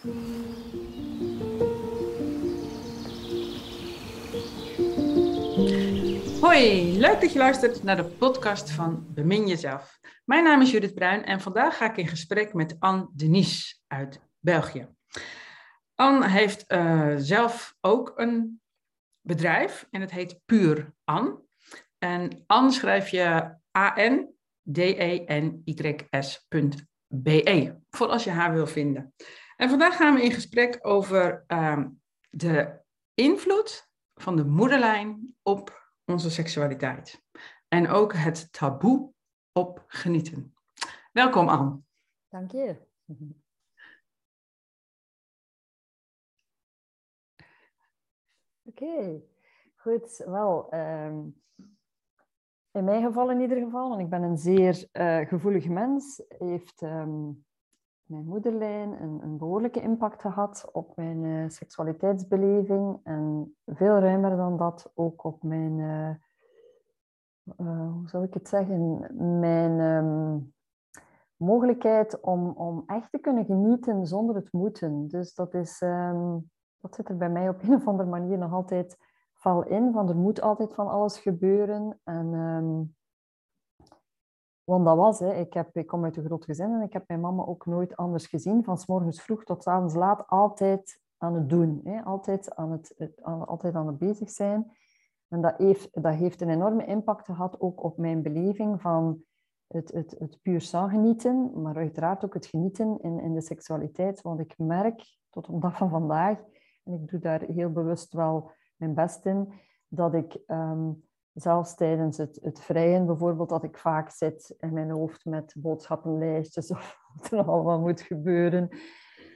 Hoi, leuk dat je luistert naar de podcast van Bemin Jezelf. Mijn naam is Judith Bruin en vandaag ga ik in gesprek met Anne Denise uit België. Anne heeft uh, zelf ook een bedrijf en het heet Puur An. En An schrijf je A-N-D-E-N-Y-S.be, voor als je haar wil vinden. En vandaag gaan we in gesprek over uh, de invloed van de moederlijn op onze seksualiteit. En ook het taboe op genieten. Welkom Anne. Dank je. Oké, goed. Wel, um, in mijn geval in ieder geval, want ik ben een zeer uh, gevoelig mens, heeft um, mijn moederlijn een, een, behoorlijke impact gehad op mijn uh, seksualiteitsbeleving en veel ruimer dan dat ook op mijn, uh, hoe zal ik het zeggen, mijn um, mogelijkheid om, om echt te kunnen genieten zonder het moeten. Dus dat is dat zit er bij mij op een of andere manier nog altijd val in. Van er moet altijd van alles gebeuren. En, um, want dat was, hè. Ik, heb, ik kom uit een groot gezin en ik heb mijn mama ook nooit anders gezien. Van s morgens vroeg tot s avonds laat altijd aan het doen. Hè. Altijd, aan het, altijd aan het bezig zijn. En dat heeft, dat heeft een enorme impact gehad ook op mijn beleving van het, het, het puur genieten, maar uiteraard ook het genieten in, in de seksualiteit. Want ik merk tot op dag van vandaag en ik doe daar heel bewust wel mijn best in, dat ik um, zelfs tijdens het, het vrijen bijvoorbeeld, dat ik vaak zit in mijn hoofd met boodschappenlijstjes of wat er allemaal moet gebeuren.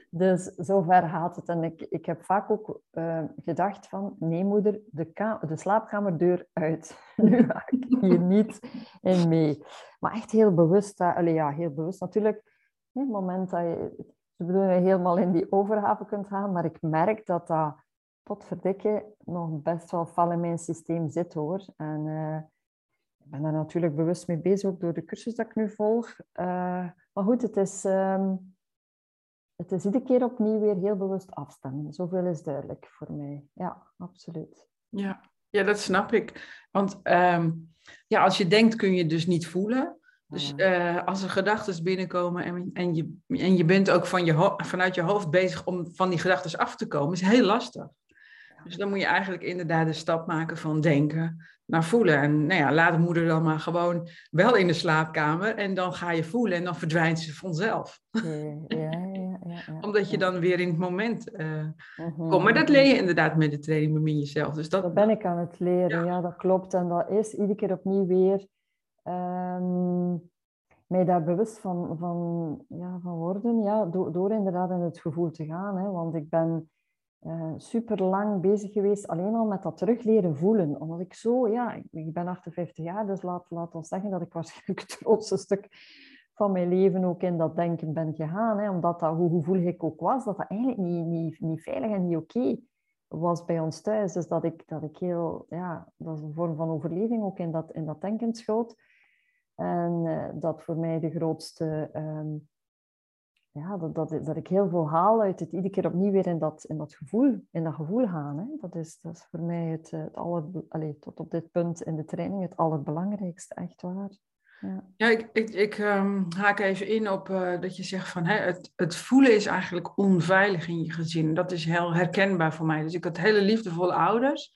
Dus zover gaat het. En ik, ik heb vaak ook uh, gedacht van, nee moeder, de, de slaapkamerdeur uit. nu ga ik hier niet in mee. Maar echt heel bewust, uh, allee, ja, heel bewust natuurlijk. het moment dat je dat je helemaal in die overhaven kunt gaan, maar ik merk dat dat potverdikke nog best wel val in mijn systeem zit hoor. En uh, ik ben daar natuurlijk bewust mee bezig, ook door de cursus dat ik nu volg. Uh, maar goed, het is, um, het is iedere keer opnieuw weer heel bewust afstemmen. Zoveel is duidelijk voor mij. Ja, absoluut. Ja, ja dat snap ik. Want um, ja, als je denkt kun je dus niet voelen. Dus uh, als er gedachten binnenkomen en, en, je, en je bent ook van je vanuit je hoofd bezig om van die gedachten af te komen, is heel lastig. Dus dan moet je eigenlijk inderdaad de stap maken van denken naar voelen. En nou ja, laat de moeder dan maar gewoon wel in de slaapkamer en dan ga je voelen en dan verdwijnt ze vanzelf. Ja, ja, ja, Omdat je dan weer in het moment uh, komt. Maar dat leer je inderdaad met de training Bemin Jezelf. Dus dat... dat ben ik aan het leren, ja. dat klopt. En dat is iedere keer opnieuw weer um, mij daar bewust van, van, ja, van worden, ja, door, door inderdaad in het gevoel te gaan. Hè, want ik ben uh, super lang bezig geweest alleen al met dat terug leren voelen. Omdat ik zo, ja, ik ben 58 jaar, dus laat, laat ons zeggen dat ik waarschijnlijk het grootste stuk van mijn leven ook in dat denken ben gegaan. Hè, omdat dat, hoe gevoelig ik ook was, dat dat eigenlijk niet, niet, niet veilig en niet oké was bij ons thuis. Dus dat ik, dat ik heel, ja, dat is een vorm van overleving ook in dat, in dat denken schoot. En uh, dat voor mij de grootste, um, ja, dat, dat, dat ik heel veel haal uit het iedere keer opnieuw weer in dat, in dat gevoel, in dat gevoel gaan. Hè. Dat, is, dat is voor mij het, het aller, allez, tot op dit punt in de training het allerbelangrijkste, echt waar. Ja, ja ik, ik, ik um, haak even in op uh, dat je zegt van hè, het, het voelen is eigenlijk onveilig in je gezin. Dat is heel herkenbaar voor mij. Dus ik had hele liefdevolle ouders.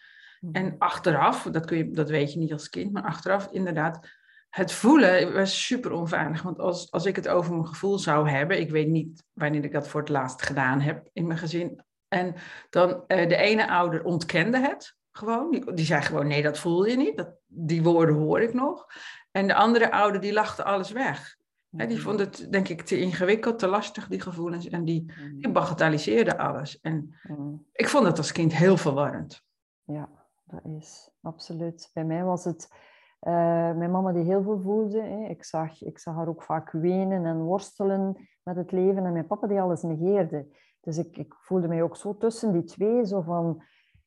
En mhm. achteraf, dat, kun je, dat weet je niet als kind, maar achteraf inderdaad het voelen was super onveilig. Want als, als ik het over mijn gevoel zou hebben, ik weet niet wanneer ik dat voor het laatst gedaan heb in mijn gezin. En dan uh, de ene ouder ontkende het gewoon. Die, die, zei gewoon, nee, dat voel je niet. Dat, die woorden hoor ik nog. En de andere ouder, die lachte alles weg. die mm. vond het, denk ik, te ingewikkeld, te lastig, die gevoelens. En die, mm. die bagatelliseerde alles. En mm. ik vond het als kind heel verwarrend. Ja, dat is absoluut. Bij mij was het uh, mijn mama die heel veel voelde. Hè. Ik, zag, ik zag haar ook vaak wenen en worstelen met het leven. En mijn papa die alles negeerde. Dus ik, ik voelde mij ook zo tussen die twee. Zo van,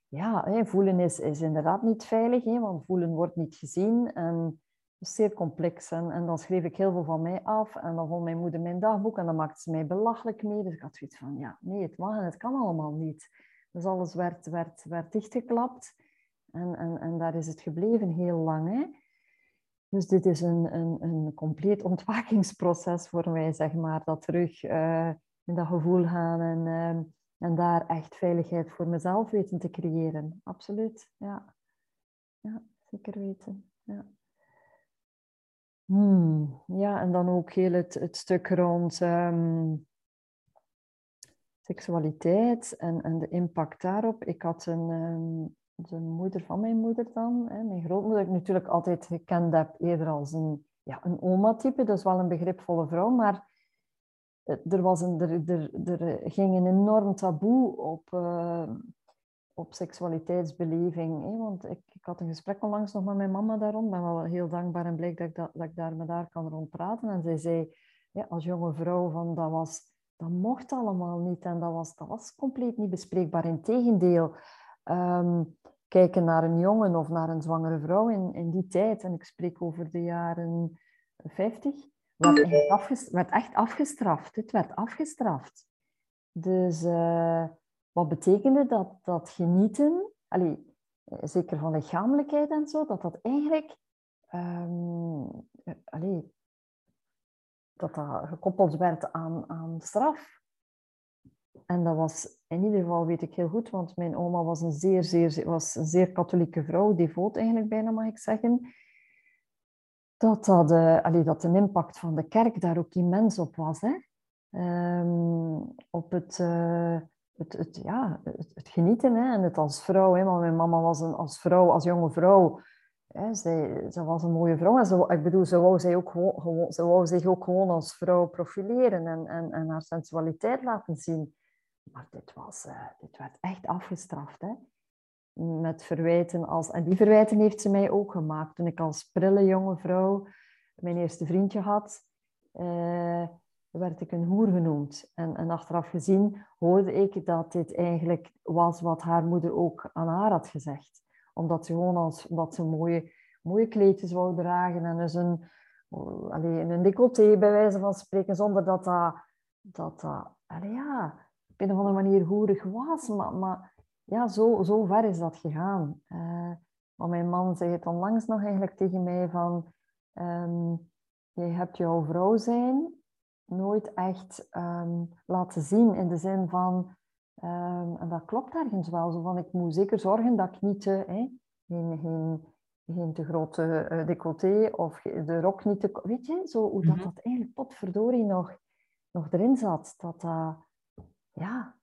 ja, hè, voelen is, is inderdaad niet veilig. Hè, want voelen wordt niet gezien. En zeer complex. En, en dan schreef ik heel veel van mij af. En dan vond mijn moeder mijn dagboek en dan maakte ze mij belachelijk mee. Dus ik had zoiets van, ja, nee, het mag en het kan allemaal niet. Dus alles werd, werd, werd dichtgeklapt. En, en, en daar is het gebleven heel lang. Hè? Dus dit is een, een, een compleet ontwakingsproces voor mij, zeg maar. Dat terug uh, in dat gevoel gaan en, uh, en daar echt veiligheid voor mezelf weten te creëren. Absoluut, ja. Ja, zeker weten. Ja. Hmm, ja, en dan ook heel het, het stuk rond um, seksualiteit en, en de impact daarop. Ik had een, um, de moeder van mijn moeder dan, hè, mijn grootmoeder, ik natuurlijk altijd gekend heb eerder als een, ja, een oma-type, dus wel een begripvolle vrouw, maar eh, er, was een, er, er, er ging een enorm taboe op, uh, op seksualiteitsbeleving. Hè? Want ik, ik had een gesprek onlangs nog met mijn mama daarom. Ben wel heel dankbaar en blij dat ik, dat, dat ik daar met haar kan rond praten. En zij zei, ja, als jonge vrouw, van, dat, was, dat mocht allemaal niet. En dat was, dat was compleet niet bespreekbaar. Integendeel, um, kijken naar een jongen of naar een zwangere vrouw in, in die tijd, en ik spreek over de jaren 50, werd, werd echt afgestraft. Het werd afgestraft. Dus... Uh, wat betekende dat, dat genieten, allee, zeker van lichamelijkheid en zo, dat dat eigenlijk um, allee, dat dat gekoppeld werd aan, aan straf. En dat was in ieder geval, weet ik heel goed, want mijn oma was een zeer, zeer, was een zeer katholieke vrouw, devoot eigenlijk bijna, mag ik zeggen. Dat, dat, uh, allee, dat de impact van de kerk daar ook immens op was. Hè? Um, op het, uh, het, het, ja, het, het, genieten hè, en het als vrouw. Hè, want mijn mama was een, als vrouw, als jonge vrouw, hè, zij, ze was een mooie vrouw. En ze, ik bedoel, ze wou, zij ook gewoon, ze wou zich ook gewoon als vrouw profileren en, en, en haar sensualiteit laten zien. Maar dit, was, uh, dit werd echt afgestraft. Hè? Met verwijten als... En die verwijten heeft ze mij ook gemaakt. Toen ik als prille jonge vrouw mijn eerste vriendje had... Uh, werd ik een hoer genoemd. En, en achteraf gezien hoorde ik dat dit eigenlijk was wat haar moeder ook aan haar had gezegd. Omdat ze gewoon als, omdat ze mooie, mooie kleedjes wou dragen en dus een, alleen een decolleté bij wijze van spreken, zonder dat dat, dat, dat allee, ja, op een of andere manier hoerig was. Maar, maar ja, zo, zo ver is dat gegaan. Uh, maar mijn man zei het onlangs nog eigenlijk tegen mij van... Um, je hebt jouw vrouw zijn nooit echt um, laten zien in de zin van, um, en dat klopt ergens wel, zo van ik moet zeker zorgen dat ik niet te, hè, geen, geen, geen te grote uh, decolleté of de rok niet te, weet je, zo hoe dat, -hmm. dat eigenlijk potverdorie nog, nog erin zat, dat uh, ja,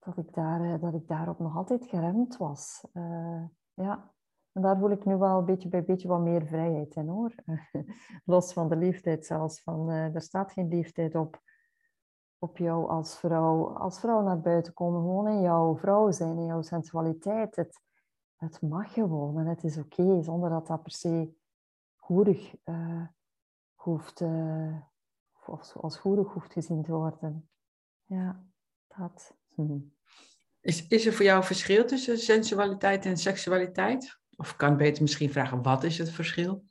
dat ik, daar, uh, dat ik daarop nog altijd geremd was. Uh, ja. En daar voel ik nu wel beetje bij beetje wat meer vrijheid in hoor. Los van de leeftijd zelfs. Van, uh, er staat geen leeftijd op, op jou als vrouw. Als vrouw naar buiten komen, gewoon in jouw vrouw zijn, in jouw sensualiteit. Het, het mag gewoon en het is oké, zonder dat dat per se hoeft, of als goedig hoeft gezien te worden. Ja, dat. Hm. Is, is er voor jou verschil tussen sensualiteit en seksualiteit? Of kan beter misschien vragen, wat is het verschil?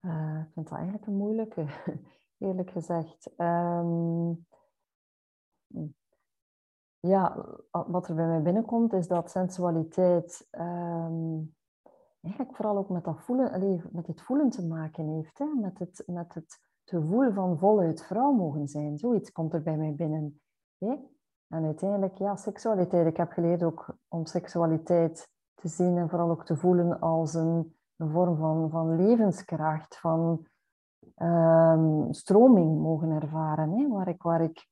Uh, ik vind dat eigenlijk een moeilijke, eerlijk gezegd. Um, ja, wat er bij mij binnenkomt is dat sensualiteit um, eigenlijk vooral ook met, dat voelen, met het voelen te maken heeft. Hè? Met, het, met het gevoel van voluit vrouw mogen zijn. Zoiets komt er bij mij binnen. Hè? En uiteindelijk, ja, seksualiteit. Ik heb geleerd ook om seksualiteit te zien en vooral ook te voelen als een, een vorm van, van levenskracht, van um, stroming mogen ervaren. Hè? Waar, ik, waar ik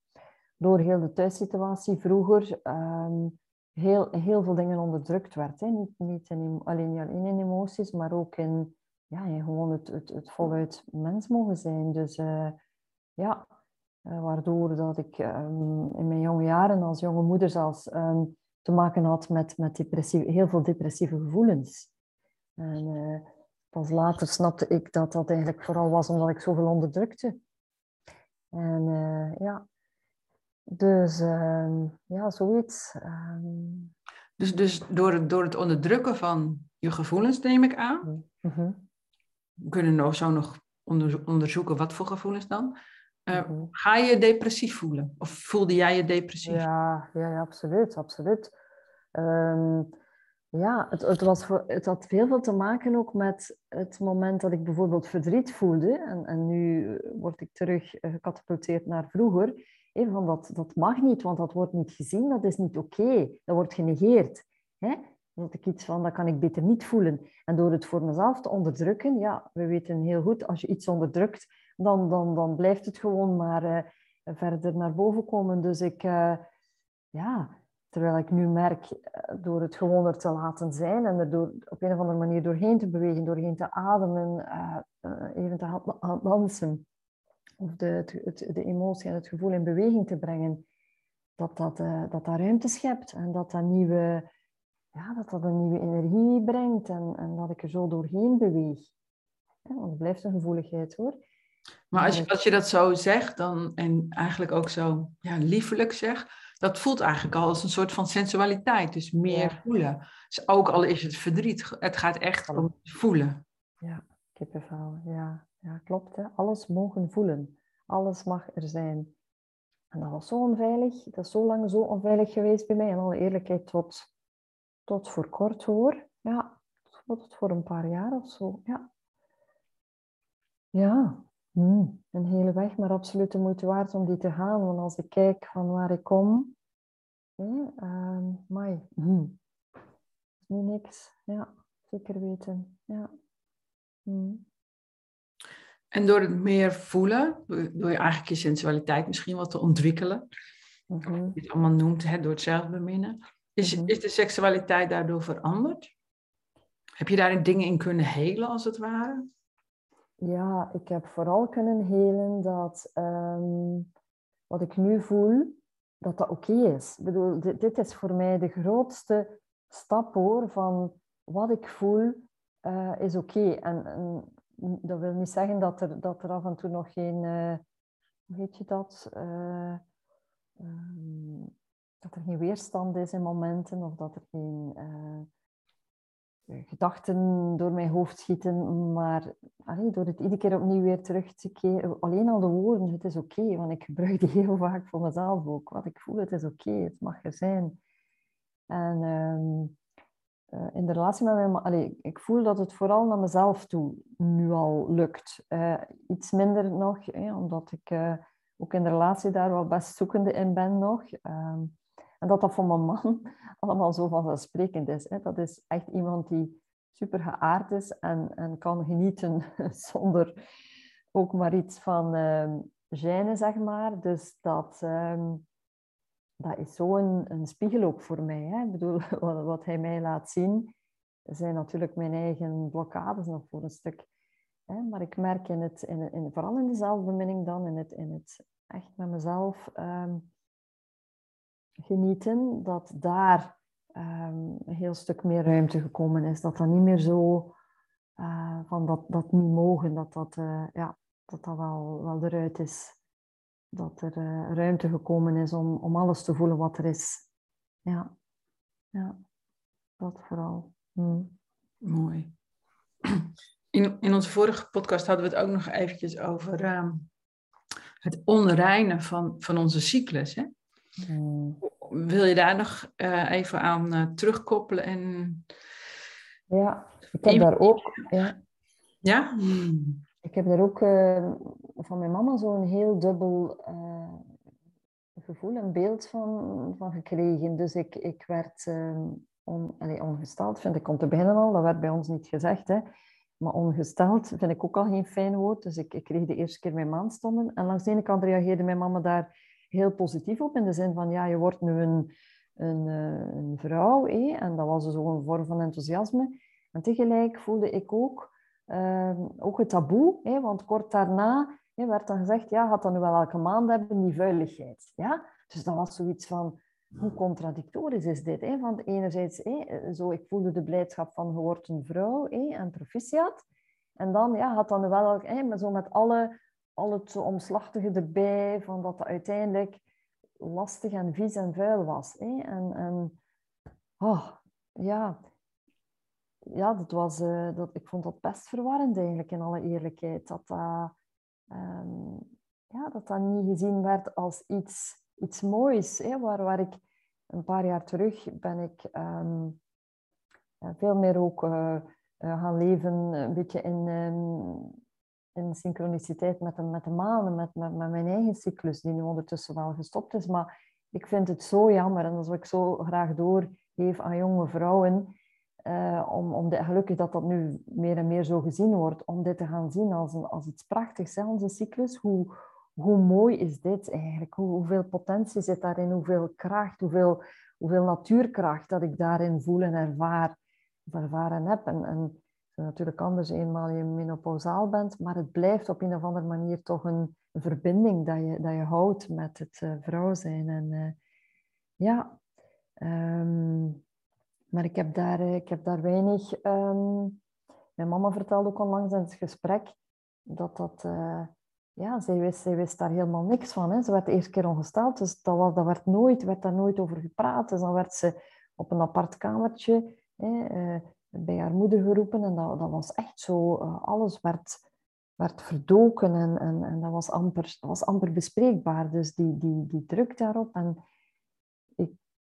door heel de thuissituatie vroeger um, heel, heel veel dingen onderdrukt werd. Hè? Niet, niet in, alleen, alleen in emoties, maar ook in, ja, gewoon het, het, het voluit mens mogen zijn. Dus uh, ja, uh, waardoor dat ik um, in mijn jonge jaren als jonge moeder zelfs um, te maken had met, met depressieve, heel veel depressieve gevoelens. En uh, pas later snapte ik dat dat eigenlijk vooral was omdat ik zoveel onderdrukte. En ja, dus uh, ja, zoiets. Dus, dus door, het, door het onderdrukken van je gevoelens, neem ik aan. Mm We kunnen nog zo nog onderzoeken wat voor gevoelens dan. Uh, Ga je depressief voelen? Of voelde jij je depressief? Ja, ja, ja absoluut. absoluut. Um, ja, het, het, was voor, het had heel veel te maken ook met het moment dat ik bijvoorbeeld verdriet voelde. En, en nu word ik terug eh, gecatapulteerd naar vroeger. Even van dat, dat mag niet, want dat wordt niet gezien, dat is niet oké. Dat wordt genegeerd. Hè? Dat ik iets van, dat kan ik beter niet voelen. En door het voor mezelf te onderdrukken, ja, we weten heel goed, als je iets onderdrukt, dan, dan, dan blijft het gewoon maar uh, verder naar boven komen. Dus ik, uh, ja, terwijl ik nu merk, uh, door het gewoon te laten zijn en er door, op een of andere manier doorheen te bewegen, doorheen te ademen, even te gaan dansen, of de, het, de emotie en het gevoel in beweging te brengen, dat dat, dat, dat ruimte schept en dat dat nieuwe ja, dat dat een nieuwe energie brengt en, en dat ik er zo doorheen beweeg. Ja, want het blijft een gevoeligheid hoor. Maar als je, als je dat zo zegt dan, en eigenlijk ook zo ja, liefelijk zegt, dat voelt eigenlijk al als een soort van sensualiteit. Dus meer voelen. Dus ook al is het verdriet, het gaat echt om voelen. Ja, kippenvel. Ja, ja klopt. Hè? Alles mogen voelen. Alles mag er zijn. En dat was zo onveilig. Dat is zo lang zo onveilig geweest bij mij. In alle eerlijkheid, tot tot voor kort hoor. Ja, tot voor een paar jaar of zo. Ja, ja hmm. een hele weg, maar absoluut de moeite waard om die te gaan. Want als ik kijk van waar ik kom, uh, mai, hmm. nu niks. Ja, zeker weten. Ja. Hmm. En door het meer voelen, door je eigenlijk je sensualiteit misschien wat te ontwikkelen, mm -hmm. je het allemaal noemt, hè, door het zelfbeminnen, is, mhm. is de seksualiteit daardoor veranderd? Heb je daarin dingen in kunnen helen, als het ware? Ja, ik heb vooral kunnen helen dat ehm, wat ik nu voel, dat dat oké is. Ik bedoel, dit, dit, is voor mij de grootste stap hoor, van wat ik voel uh, is oké. En, en, dat wil niet zeggen dat er, dat er af en toe nog geen, uh, hoe heet je dat? Uh, um, dat er geen weerstand is in momenten of dat er geen uh, gedachten door mijn hoofd schieten, maar allee, door het iedere keer opnieuw weer terug te keren, alleen al de woorden, het is oké, want ik gebruik die heel vaak voor mezelf ook. Wat ik voel, het is oké, het mag er zijn. En um, uh, in de relatie met mijn man, ik voel dat het vooral naar mezelf toe nu al lukt. Iets minder nog, omdat ik ook in de relatie daar wel best zoekende in ben nog. Um, en dat dat voor mijn man allemaal zo vanzelfsprekend is. Hè. Dat is echt iemand die super geaard is en, en kan genieten zonder ook maar iets van uh, gêne, zeg maar. Dus dat, um, dat is zo een, een, spiegel ook voor mij. Hè. Ik bedoel, wat, wat, hij mij laat zien, zijn natuurlijk mijn eigen blokkades nog voor een stuk. Hè. Maar ik merk in het, in, in, vooral in de zelfbeminning dan, in het, in het echt met mezelf... Um, genieten, dat daar um, een heel stuk meer ruimte gekomen is. Dat dat niet meer zo uh, van dat, dat niet mogen, dat dat, uh, ja, dat, dat wel, wel eruit is. Dat er uh, ruimte gekomen is om, om alles te voelen wat er is. Ja, ja dat vooral. Mm. Mooi. In, in onze vorige podcast hadden we het ook nog eventjes over um, het onreinen van, van onze cyclus. Hè? Wil je daar nog uh, even aan uh, terugkoppelen? En... Ja, ik heb daar ook. Ja? ja? Ik heb daar ook uh, van mijn mama zo'n heel dubbel gevoel en beeld van, van gekregen. Dus ik, ik werd on, allez, ongesteld, vind ik om te beginnen al. Dat werd bij ons niet gezegd. Hè. Maar ongesteld vind ik ook al geen fijn woord. Dus ik, ik kreeg de eerste keer mijn maandstonden. En langs de ene kant reageerde mijn mama daar heel positief op. In de zin van, ja, je wordt nu een, een, eh, een vrouw. En dat was zo een vorm van enthousiasme. En tegelijk voelde ik ook, uh, ook het taboe. Want kort daarna werd dan gezegd, ja, gaat dan nu wel elke maand hebben, die vuiligheid. Ja? Dus dat was zoiets van, hoe contradictorisch is dit? Hè? Want enerzijds, hè, zo, ik voelde de blijdschap van, je wordt een vrouw hè, en proficiat. En dan ja, had dan wel, hè, zo met alle al het omslachtige erbij, van dat het uiteindelijk lastig en vies en vuil was. Hè? En, en oh, ja, ja, dat was, uh, dat, ik vond dat best verwarrend eigenlijk, in alle eerlijkheid. Dat dat, um, ja, dat, dat niet gezien werd als iets, iets moois. Hè, waar, waar ik een paar jaar terug ben ik um, veel meer ook uh, gaan leven, een beetje in, um, in synchroniciteit met de, met de maan, met, met, mijn eigen cyclus, die nu ondertussen wel gestopt is. Maar ik vind het zo jammer en dat is ik zo graag doorgeef aan jonge vrouwen uh, om, om de, gelukkig dat dat nu meer en meer zo gezien wordt, om dit te gaan zien als, een, als iets prachtigs, hè, onze cyclus. Hoe, hoe mooi is dit eigenlijk? Hoe, hoeveel potentie zit daarin? Hoeveel kracht, hoeveel, hoeveel natuurkracht dat ik daarin voel en ervaar, ervaren heb. En, en is natuurlijk anders eenmaal je menopausaal bent, maar het blijft op een of andere manier toch een, verbinding dat je, dat je houdt met het uh, vrouw zijn. En uh, ja, um, maar ik heb daar, eh, ik heb daar weinig... Ehm, mijn mama vertelde ook onlangs in het gesprek dat dat... Ja, zij wist, zij wist daar helemaal niks van. Hè. Ze werd de eerste keer ongesteld, dus dat, was, dat werd, nooit, werd daar nooit over gepraat. Dus dan werd ze op een apart kamertje hè, bij haar moeder geroepen. En dat, dat was echt zo... Uh, alles werd, werd verdoken en, en, en dat, was amper, dat was amper bespreekbaar. Dus die, die, die druk daarop... En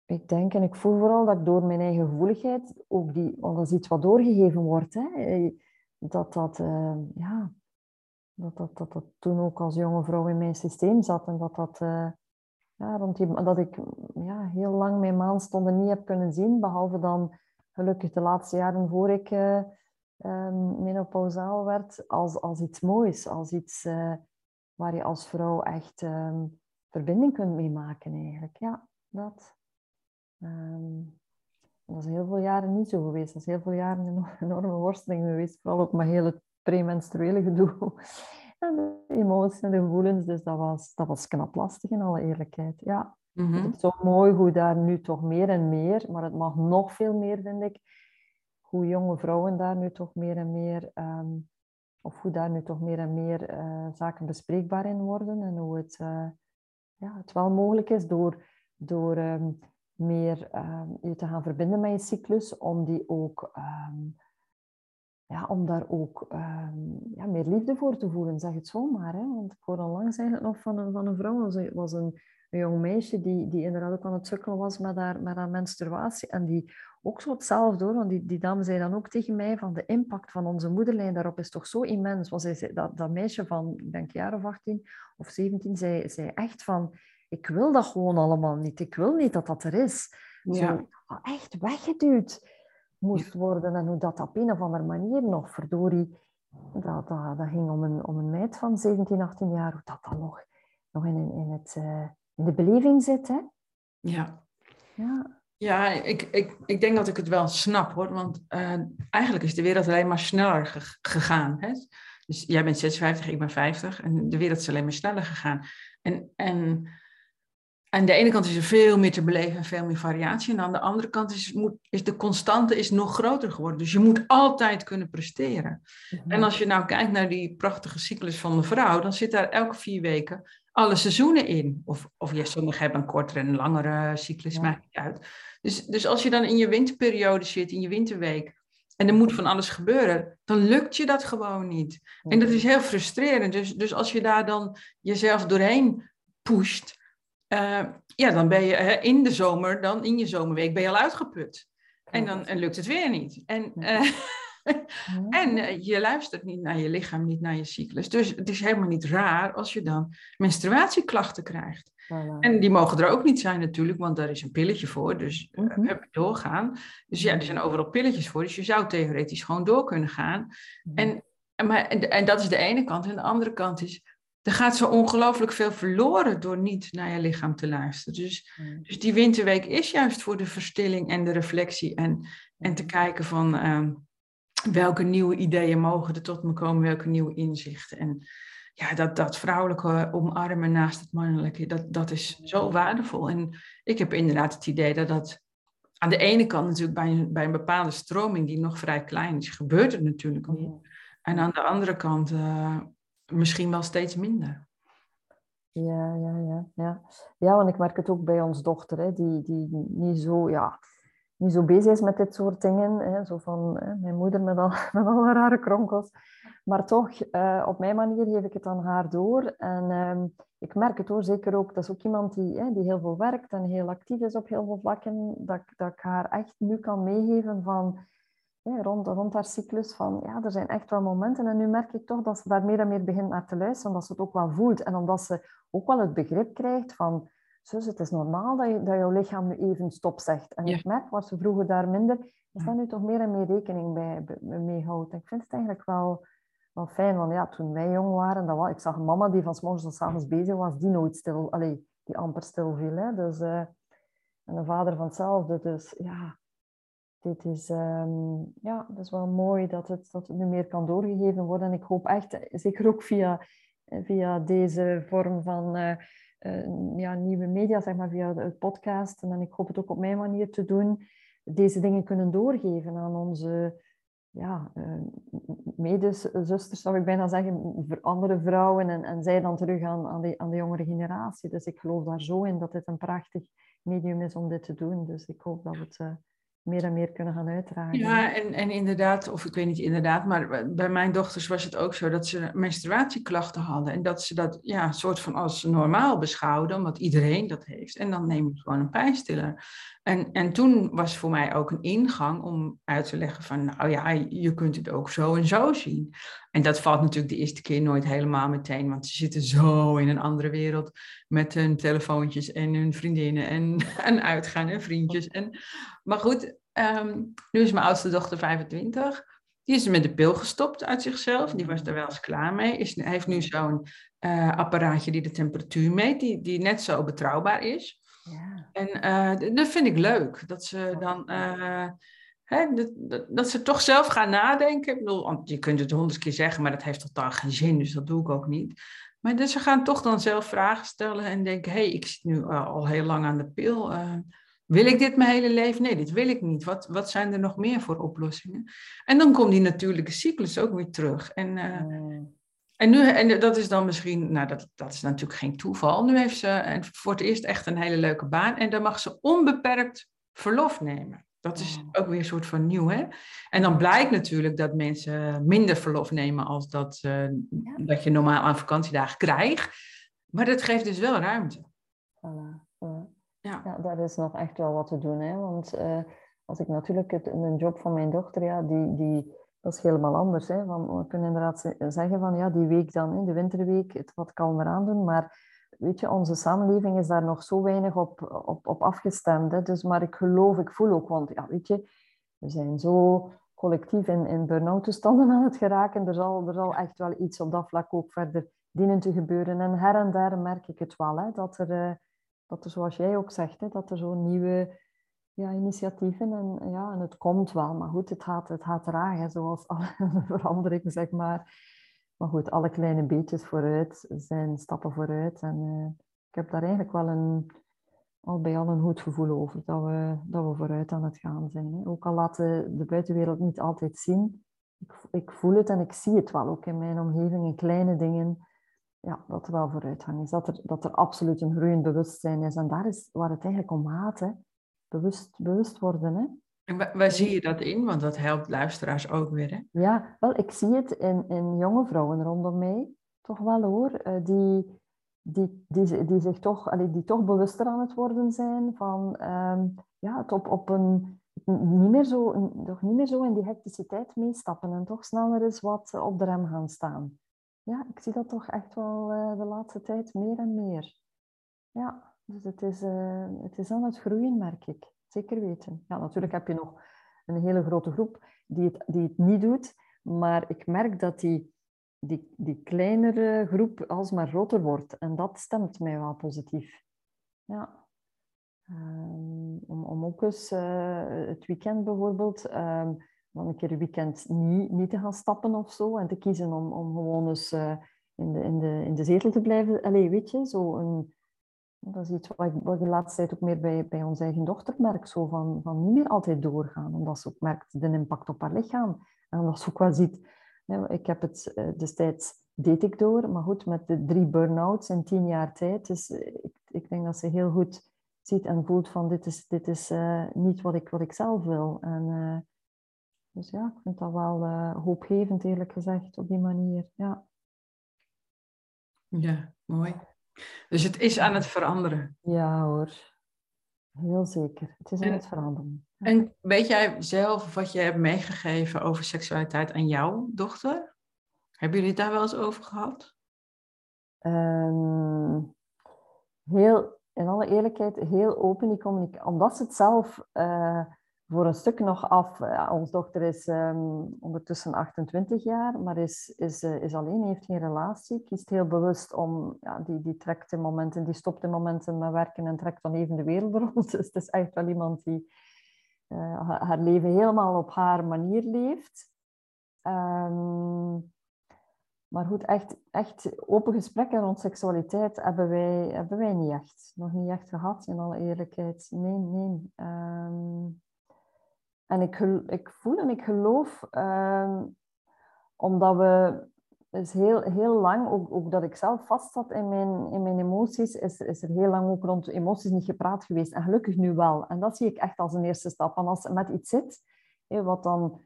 ik denk en ik voel vooral dat ik door mijn eigen gevoeligheid, ook die, want dat is iets wat doorgegeven wordt, hè, eh, dat dat, uh, ja, dat, dat, dat dat toen ook als jonge vrouw in mijn systeem zat en dat dat, ja, rond dat ik ja, heel lang mijn maanstonden niet heb kunnen zien, behalve dan gelukkig de laatste jaren voor ik uh, um, menopausaal werd, als, als iets moois, als iets waar je als vrouw echt um, verbinding kunt mee maken eigenlijk. Ja, dat. Um, dat is heel veel jaren niet zo geweest. Dat is heel veel jaren een enorme worsteling geweest. Vooral ook heel het premenstruele gedoe. En de emoties en de gevoelens. Dus dat was, dat was knap lastig in alle eerlijkheid. Ja. -hmm. Het is zo mooi hoe daar nu toch meer en meer, maar het mag nog veel meer, vind ik, hoe jonge vrouwen daar nu toch meer en meer, um, of hoe daar nu toch meer en meer uh, zaken bespreekbaar in worden en hoe het, uh, ja, het wel mogelijk is door, door um, meer um, je te gaan verbinden met je cyclus, om die ook, ja, om daar ook ja, meer liefde voor te voelen, zeg het zomaar. Hè? Want ik hoorde onlangs eigenlijk nog van een, van een vrouw, was een, een jong meisje die, die inderdaad ook aan het sukkelen was met haar, met haar menstruatie en die ook zo hetzelfde hoor, want die, die dame zei dan ook tegen mij van de impact van onze moederlijn daarop is toch zo immens. Want zij zei, dat, dat meisje van, ik denk jaar of 18 of 17, zei, zei echt van ik wil dat gewoon allemaal niet. Ik wil niet dat dat er is. Ja. Zo, echt weggeduwd moest worden. En hoe dat op een of andere manier nog, verdorie, dat, dat, dat ging om een, om een meid van 17, 18 jaar, hoe dat dan nog, nog in, in, het, uh, in de beleving zit. Hè? Ja. Ja. Ja, ik, ik, ik denk dat ik het wel snap hoor. Want uh, eigenlijk is de wereld alleen maar sneller gegaan. Hè? Dus jij bent 56, ik ben 50 en de wereld is alleen maar sneller gegaan. En, en aan de ene kant is er veel meer te beleven en veel meer variatie. En aan de andere kant is, moet, is de constante is nog groter geworden. Dus je moet altijd kunnen presteren. Mhm. En als je nou kijkt naar die prachtige cyclus van de vrouw, dan zit daar elke vier weken alle seizoenen in. Of, of ja, sommigen hebben een kortere en een langere cyclus, ja. maakt niet uit. Dus, dus als je dan in je winterperiode zit, in je winterweek, en er moet van alles gebeuren, dan lukt je dat gewoon niet. En dat is heel frustrerend. Dus, dus als je daar dan jezelf doorheen pusht, uh, ja, dan ben je hè, in de zomer, dan in je zomerweek ben je al uitgeput. En dan en lukt het weer niet. En, uh, en uh, je luistert niet naar je lichaam, niet naar je cyclus. Dus het is helemaal niet raar als je dan menstruatieklachten krijgt. Voilà. En die mogen er ook niet zijn natuurlijk, want daar is een pilletje voor. Dus mm -hmm. doorgaan. Dus ja, er zijn overal pilletjes voor. Dus je zou theoretisch gewoon door kunnen gaan. Mm -hmm. en, en, maar, en, en dat is de ene kant. En de andere kant is, er gaat zo ongelooflijk veel verloren door niet naar je lichaam te luisteren. Dus, mm. dus die winterweek is juist voor de verstilling en de reflectie en, en te kijken van uh, welke nieuwe ideeën mogen er tot me komen, welke nieuwe inzichten. En ja, dat, dat vrouwelijke omarmen naast het mannelijke, dat, dat is zo waardevol. En ik heb inderdaad het idee dat dat aan de ene kant natuurlijk bij een, bij een bepaalde stroming die nog vrij klein is, gebeurt het natuurlijk niet. En aan de andere kant uh, misschien wel steeds minder. Ja, ja, ja, ja. Ja, want ik merk het ook bij ons dochter, hè, die, die niet zo, ja, niet zo bezig is met dit soort dingen. Hè, zo van mijn moeder met al, met alle rare kronkels. Maar toch, uh, op mijn manier geef ik het aan haar door. En uh, ik merk het hoor, zeker ook. Dat is ook iemand die, hè, die heel veel werkt en heel actief is op heel veel vlakken. Dat, dat ik haar echt nu kan meegeven van rond, rond haar cyclus van ja, er zijn echt wel momenten. En nu merk ik toch dat ze daar meer en meer begint naar te luisteren, omdat ze het ook wel voelt. En omdat ze ook wel het begrip krijgt van, zus, het is normaal dat, je, dat jouw lichaam nu even stop zegt. En ik merk, waar ze vroeger daar minder, is dat nu toch meer en meer rekening bij, mee houdt. ik vind het eigenlijk wel, wel fijn, want ja, toen wij jong waren, dat was, ik zag een mama die van s morgens tot s avonds bezig was, die nooit stil, allee, die amper stil viel. Hè. Dus, uh, en een vader van hetzelfde. Dus ja, dit is, um, ja, dat is wel mooi dat het, dat het nu meer kan doorgegeven worden. En ik hoop echt, zeker ook via, via deze vorm van uh, uh, ja, nieuwe media, zeg maar, via het podcast. En ik hoop het ook op mijn manier te doen, deze dingen kunnen doorgeven aan onze ja, uh, medezusters, zou ik bijna zeggen, andere vrouwen. En, en zij dan terug aan, aan, de, aan de jongere generatie. Dus ik geloof daar zo in dat dit een prachtig medium is om dit te doen. Dus ik hoop dat we het meer en meer kunnen gaan uitdragen. Ja, en, en inderdaad, of ik weet niet inderdaad, maar bij mijn dochters was het ook zo dat ze menstruatieklachten hadden. En dat ze dat ja, soort van als normaal beschouwden, omdat iedereen dat heeft. En dan neem je gewoon een pijnstiller. En, en toen was voor mij ook een ingang om uit te leggen van, nou ja, je kunt het ook zo en zo zien. En dat valt natuurlijk de eerste keer nooit helemaal meteen, want ze zitten zo in een andere wereld met hun telefoontjes en hun vriendinnen en, en uitgaan en vriendjes. En, maar goed, ehm, nu is mijn oudste dochter 25. Die is met de pil gestopt uit zichzelf. Die was er wel eens klaar mee. Is, heeft nu zo'n uh, apparaatje die de temperatuur meet, die, die net zo betrouwbaar is. Ja. En uh, dat vind ik leuk. Dat ze dan. Uh, hè, dat, dat, ze toch zelf gaan nadenken. Ik bedoel, je kunt het honderd keer zeggen, maar dat heeft totaal geen zin, dus dat doe ik ook niet. Maar dus ze gaan toch dan zelf vragen stellen en denken: hé, hey, ik zit nu al heel lang aan de pil. Uh, wil ik dit mijn hele leven? Nee, dit wil ik niet. Wat, wat zijn er nog meer voor oplossingen? En dan komt die natuurlijke cyclus ook weer terug. En, uh, en, nu, en dat is dan misschien, nou dat, dat is natuurlijk geen toeval. Nu heeft ze voor het eerst echt een hele leuke baan en dan mag ze onbeperkt verlof nemen. Dat is ook weer een soort van nieuw, hè? En dan blijkt natuurlijk dat mensen minder verlof nemen als dat, uh, dat je normaal aan vakantiedagen krijgt. Maar dat geeft dus wel ruimte. Voilà. Ja. ja, daar is nog echt wel wat te doen, hè? Want uh, als ik natuurlijk het, een job van mijn dochter, ja, die, die dat is helemaal anders. Hè? Van, we kunnen inderdaad zeggen van ja, die week dan, in de winterweek, het wat kalmer aan doen. Maar weet je, onze samenleving is daar nog zo weinig op, op, op afgestemd. Hè? Dus, maar ik geloof, ik voel ook, want ja, weet je, we zijn zo collectief in, in burn-out toestanden aan het geraken. Er zal, er zal echt wel iets op dat vlak ook verder dienen te gebeuren. En her en der merk ik het wel, hè, dat, er, eh, dat er, zoals jij ook zegt, hè, dat er zo'n nieuwe ja, initiatieven. En, ja, en het komt wel, maar goed, het gaat, het gaat traag, hè, zoals alle veranderingen, zeg maar. Maar goed, alle kleine beetjes vooruit zijn stappen vooruit. En uh, ik heb daar eigenlijk wel een, al bij al een goed gevoel over, dat we, dat we vooruit aan het gaan zijn. Hè. Ook al laat de, de buitenwereld niet altijd zien, ik, ik voel het en ik zie het wel ook in mijn omgeving, in kleine dingen, ja, dat er wel vooruitgang is. Dat er, dat er absoluut een groeiend bewustzijn is. En daar is waar het eigenlijk om gaat. Hè bewust, bewust worden. Hè? En waar, zie je dat in? Want dat helpt luisteraars ook weer. Hè? Ja, wel, ik zie het in, in jonge vrouwen rondom mij. Toch wel hoor. Uh, die, die, die, die zich toch, die toch bewuster aan het worden zijn van um, ja, op, op een niet meer, zo, toch niet meer zo in die hecticiteit meestappen en toch sneller eens wat op de rem gaan staan. Ja, ik zie dat toch echt wel uh, de laatste tijd meer en meer. Ja. Dus het is, uh, het is aan het groeien, merk ik. Zeker weten. Ja, natuurlijk heb je nog een hele grote groep die het, die het niet doet. Maar ik merk dat die, die, die kleinere groep alsmaar groter wordt. En dat stemt mij wel positief. Ja. Um, om, ook eens uh, het weekend bijvoorbeeld, um, dan een keer een weekend niet, niet te gaan stappen of zo. En te kiezen om, om gewoon eens uh, in, de, in, de, in de zetel te blijven. Allee, weet je, zo een dat is iets wat ik, wat de laatste tijd ook meer bij, bij onze eigen dochter merk. Zo van, van niet meer altijd doorgaan. Omdat ze ook merkt de impact op haar lichaam. En omdat ze ook wel ziet... Ik heb het eh, destijds deed ik door. Maar goed, met de drie burn-outs in tien jaar tijd. Dus ik, ik denk dat ze heel goed ziet en voelt van dit is, dit is uh, niet wat ik, wat ik zelf wil. En, dus ja, ik vind dat wel hoopgevend eerlijk gezegd op die manier. Ja. ja, mooi. Dus het is aan het veranderen. Ja hoor, heel zeker. Het is aan het veranderen. En weet jij zelf wat je hebt meegegeven over seksualiteit aan jouw dochter? Hebben jullie het daar wel eens over gehad? Um, heel, in alle eerlijkheid, heel open die communicatie. Omdat ze het zelf uh, voor een stuk nog af... Onze dochter is um, ondertussen 28 jaar, maar is, is, uh, is alleen, heeft geen relatie. Kiest heel bewust om... Ja, die, die trekt in momenten, die stopt in momenten met werken en trekt dan even de wereld rond. Dus het is echt wel iemand die haar leven helemaal op haar manier leeft. Um, maar goed, echt, echt open gesprekken rond seksualiteit hebben wij, hebben wij niet echt. Nog niet echt gehad, in alle eerlijkheid. Nee, nee. Um, en ik, ik voel en ik geloof, um, omdat we is heel, heel lang, ook, ook dat ik zelf vast zat in mijn, in mijn emoties, is, is er heel lang ook rond emoties niet gepraat geweest. En gelukkig nu wel. En dat zie ik echt als een eerste stap. En als het met iets zit, wat dan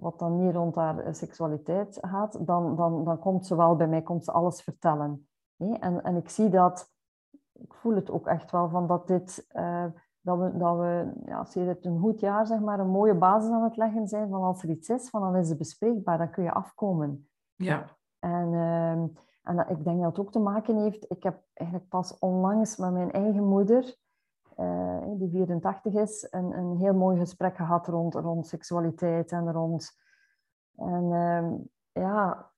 wat dan niet rond haar eh, seksualiteit gaat, dan, dan, dan komt ze wel bij mij, komt ze alles vertellen. En, en ik zie dat, ik voel het ook echt wel, van dat dit, uh, dat we, dat we ja, het een goed jaar, zeg maar, een mooie basis aan het leggen zijn, van als er iets is, van dan is het bespreekbaar, dan kun je afkomen. Ja. En, uh, en ik denk dat het ook te maken heeft, ik heb eigenlijk pas onlangs met mijn eigen moeder, uh, die 84 is, een, een heel mooi gesprek gehad rond, rond seksualiteit en rond... En uh, ja,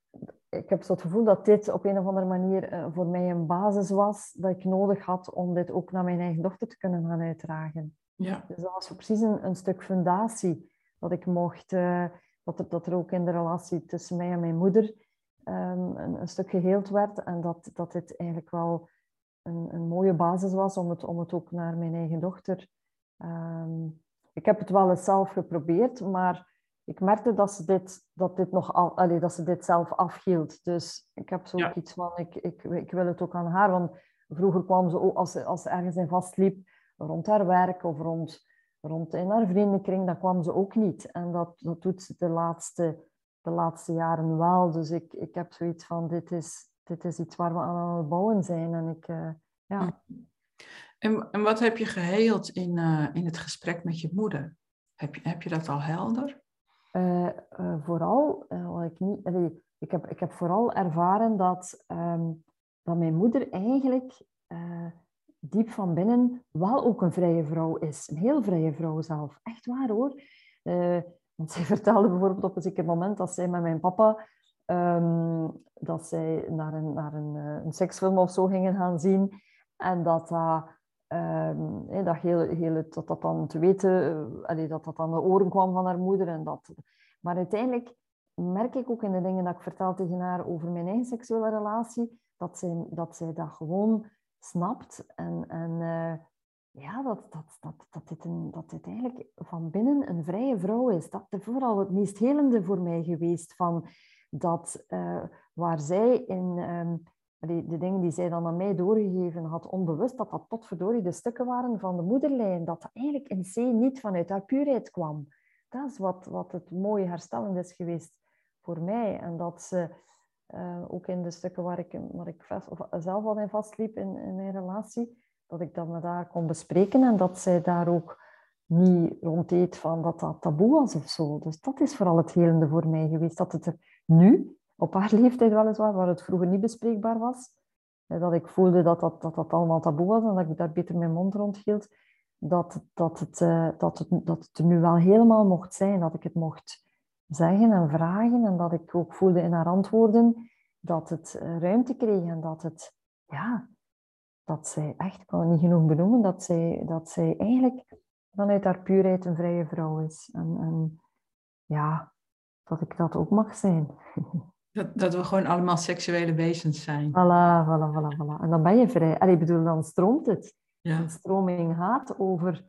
ik heb zo het gevoel dat dit op een of andere manier uh, voor mij een basis was dat ik nodig had om dit ook naar mijn eigen dochter te kunnen gaan uitdragen. Ja. Dus dat was precies een, een stuk fundatie dat ik mocht, uh, dat, er, dat er ook in de relatie tussen mij en mijn moeder um, een, een, stuk geheeld werd en dat, dat dit eigenlijk wel een, een mooie basis was om het, om het ook naar mijn eigen dochter. Um, ik heb het wel eens zelf geprobeerd, maar ik merkte dat ze dit, dat dit, nog al, allee, dat ze dit zelf afhield. Dus ik heb zo ja. iets van, ik, ik, ik wil het ook aan haar. Want vroeger kwam ze ook, als ze, als ze ergens in vastliep, rond haar werk of rond, rond in haar vriendenkring, dan kwam ze ook niet. En dat, dat doet ze de laatste, de laatste jaren wel. Dus ik, ik heb zoiets van, dit is, dit is iets waar we aan het bouwen zijn. En, ik, uh, ja. en, en wat heb je geheeld in, uh, in het gesprek met je moeder? Heb je, heb je dat al helder? Uh, vooral, wat ik, niet, ik, heb, ik heb vooral ervaren dat, um, dat mijn moeder eigenlijk diep van binnen wel ook een vrije vrouw is. Een heel vrije vrouw zelf. Echt waar hoor. want zij vertelde bijvoorbeeld op een zeker moment dat zij met mijn papa Um, dat zij naar een, naar een, een seksfilm of zo gingen gaan zien. En dat dat, um, dat, heel, heel, dat, dat dan te weten, uh, dat dat aan de oren kwam van haar moeder. En dat. Maar uiteindelijk merk ik ook in de dingen dat ik vertel tegen haar over mijn eigen seksuele relatie, dat zij dat, zij gewoon snapt. En, en uh, ja, dat, dat, dat, dat, dit een, dat dit eigenlijk van binnen een vrije vrouw is. Dat is vooral het meest helende voor mij geweest van dat uh, waar zij in um, de, dingen die zij dan aan mij doorgegeven had, onbewust, dat dat potverdorie de stukken waren van de moederlijn, dat dat eigenlijk in C niet vanuit haar puurheid kwam. Dat is wat, wat het mooie herstellend is geweest voor mij. En dat ze uh, ook in de stukken waar ik, waar ik vast, of zelf al in vastliep in, in mijn relatie, dat ik dat met haar kon bespreken en dat zij daar ook niet rond deed van dat dat taboe was of zo. Dus dat is vooral het helende voor mij geweest. Dat het er nu, op haar leeftijd weliswaar, waar het vroeger niet bespreekbaar was, dat ik voelde dat dat, dat, dat allemaal taboe was en dat ik daar beter mijn mond rond hield, dat, dat, het, uh, dat, het, dat het er nu wel helemaal mocht zijn. Dat ik het mocht zeggen en vragen en dat ik ook voelde in haar antwoorden dat het uh, ruimte kreeg en dat het, ja, dat zij echt, ik kan het niet genoeg benoemen, dat zij, dat zij eigenlijk vanuit haar puurheid een vrije vrouw is. En, en ja, dat ik dat ook mag zijn. Dat, dat we gewoon allemaal seksuele wezens zijn. Voilà, voilà, voilà, voilà. En dan ben je vrij. Allee, ik bedoel, dan stroomt het. Ja. Stroming gaat over,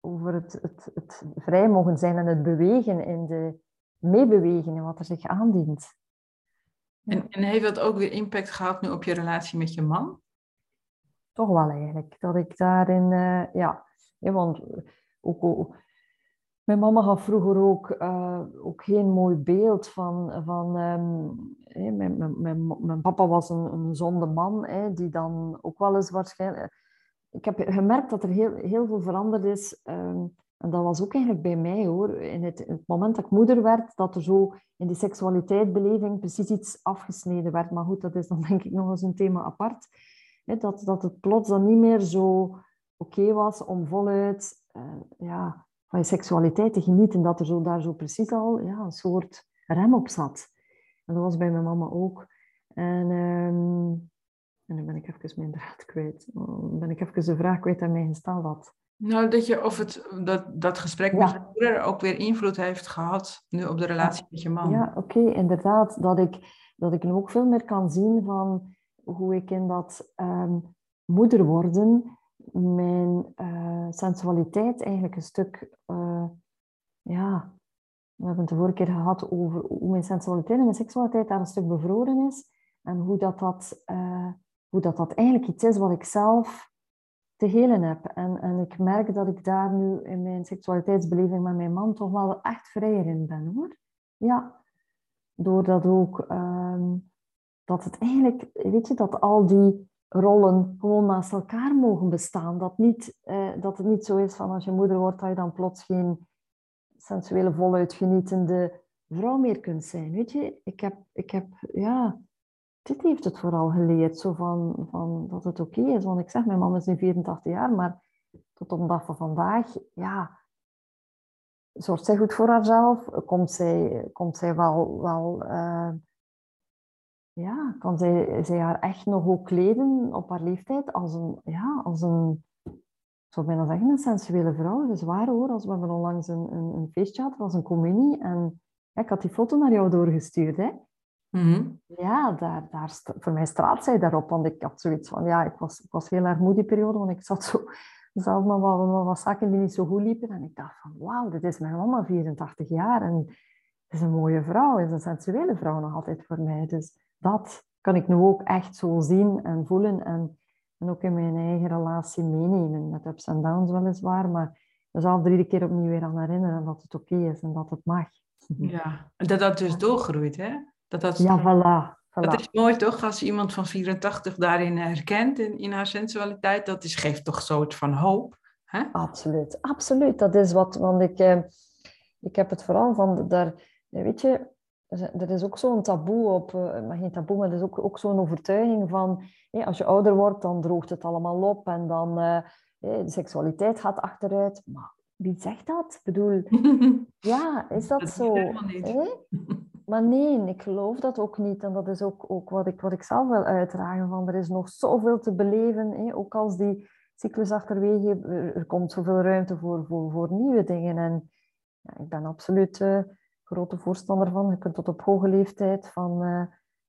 over het, het, het vrij mogen zijn en het bewegen in de meebewegen in wat er zich aandient. En, en heeft dat ook weer impact gehad nu op je relatie met je man? toch wel eigenlijk. Dat ik daarin, uh, ja, want ook, ook, mijn mama had vroeger ook, uh, ook geen mooi beeld van, van um, mijn, mijn, mijn, papa was een, een zonde man, hè, die dan ook wel eens waarschijnlijk... Ik heb gemerkt dat er heel, heel veel veranderd is. Um, en dat was ook eigenlijk bij mij hoor. In het, het, moment dat ik moeder werd, dat er zo in die seksualiteitsbeleving precies iets afgesneden werd. Maar goed, dat is dan denk ik nog eens een thema apart. dat, dat het plots dan niet meer zo oké was om voluit uh, ja, van je seksualiteit te genieten. Dat er zo, daar zo precies al ja, een soort rem op zat. En dat was bij mijn mama ook. En, um, en dan ben ik even mijn draad kwijt. Dan ben ik even de vraag kwijt aan mij gesteld had. Nou, dat, je, of het, dat, dat gesprek met je moeder ook weer invloed heeft gehad nu op de relatie met je man. Ja, oké, inderdaad. Dat ik, dat ik nu ook veel meer kan zien van hoe ik in dat um, moeder worden mijn uh, sensualiteit eigenlijk een stuk, uh, ja, we hebben het de vorige keer gehad over hoe mijn sensualiteit en mijn seksualiteit daar een stuk bevroren is. En hoe dat, dat, uh, hoe dat, dat eigenlijk iets is wat ik zelf te helen heb. En, en ik merk dat ik daar nu in mijn seksualiteitsbeleving met mijn man toch wel echt vrijer in ben hoor. Ja, doordat ook um, dat het eigenlijk, weet je, dat al die rollen gewoon naast elkaar mogen bestaan. Dat, niet, eh, dat het niet zo is van als je moeder wordt, dat je dan plots geen sensuele, voluit genietende vrouw meer kunt zijn. Weet je, ik heb, ik heb ja, dit heeft het vooral geleerd, zo van, van dat het oké is. Want ik zeg, mijn mama is nu 84 jaar, maar tot op de dag van vandaag, ja, zorgt zij goed voor haarzelf? Komt zij, komt zij wel, wel uh, ja, kan zij, zij haar echt nog ook kleden op haar leeftijd als een, ja, als een, zou bijna zeggen, een sensuele vrouw. Dat is waar hoor, als we hebben onlangs een, een, een feestje hadden, was een communie, en ja, ik had die foto naar jou doorgestuurd, hè. Mhm. Ja, daar, daar, voor mij straalt zij daarop. Want ik had zoiets van, ja, ik was, ik was heel erg moe die periode, want ik zat zo zelf maar wat, zaken die niet zo goed liepen. En ik dacht van, wauw, dit is mijn mama, 84 jaar. En het is een mooie vrouw, het is een sensuele vrouw nog altijd voor mij. Dus dat kan ik nu ook echt zo zien en voelen. En, en ook in mijn eigen relatie meenemen. Met ups en downs weliswaar, maar mezelf er iedere keer opnieuw weer aan herinneren dat het oké is en dat het mag. Ja, en dat dat dus doorgroeit, hè? Dat dat, ja, voilà, voilà. Dat is mooi toch, als iemand van 84 daarin herkent, in, in haar sensualiteit, dat is, geeft toch soort van hoop. Hè? Absoluut, absoluut. Dat is wat, want ik, eh, ik heb het vooral van, daar, weet je, er is ook zo'n taboe op, uh, maar geen taboe, maar er is ook, ook zo'n overtuiging van, als je ouder wordt, dan droogt het allemaal op en dan uh, de seksualiteit gaat achteruit. Maar wie zegt dat? Ik bedoel, ja, is dat, zo? Maar nee, ik geloof dat ook niet. En dat is ook, ook wat, ik, wat ik zelf wil uitdragen. Van, er is nog zoveel te beleven. Ook als die cyclus achterwege, er, komt zoveel ruimte voor, voor, voor nieuwe dingen. En ja, ik ben absoluut uh, grote voorstander van. Je kunt tot op hoge leeftijd van, uh,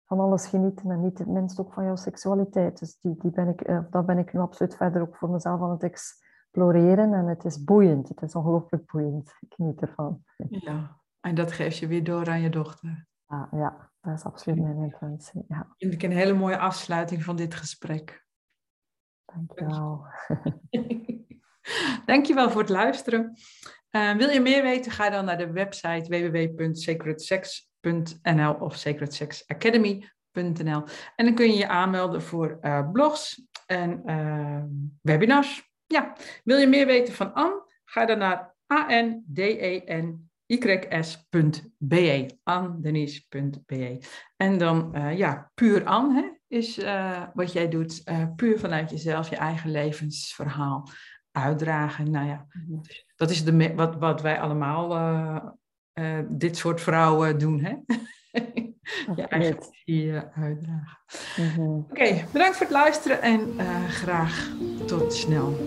van alles genieten. En niet het minst ook van jouw seksualiteit. Dus die, die ben ik, uh, dat ben ik nu absoluut verder ook voor mezelf aan het exploreren. En het is boeiend. Het is ongelooflijk boeiend. Ik geniet ervan. Ja, en dat geef je weer door aan je dochter. Ah, ja, dat is absoluut mijn intentie. Ja. Vind ik een hele mooie afsluiting van dit gesprek. Dankjewel. Dankjewel voor het luisteren. Uh, wil je meer weten, ga dan naar de website www.sacredsex.nl of sacredsexacademy.nl. En dan kun je je aanmelden voor uh, blogs en uh, webinars. Ja, wil je meer weten van Anne? Ga dan naar A-N-D-E-N ys.be, andenise.be. En dan, uh, ja, puur an hè, is uh, wat jij doet, puur vanuit jezelf, je eigen levensverhaal uitdragen. Nou ja, mhm. dat is de, wat, wat wij allemaal, dit soort vrouwen doen, hè? je eigen visie uitdragen. Mm -hmm. Oké, okay, bedankt voor het luisteren en graag tot snel.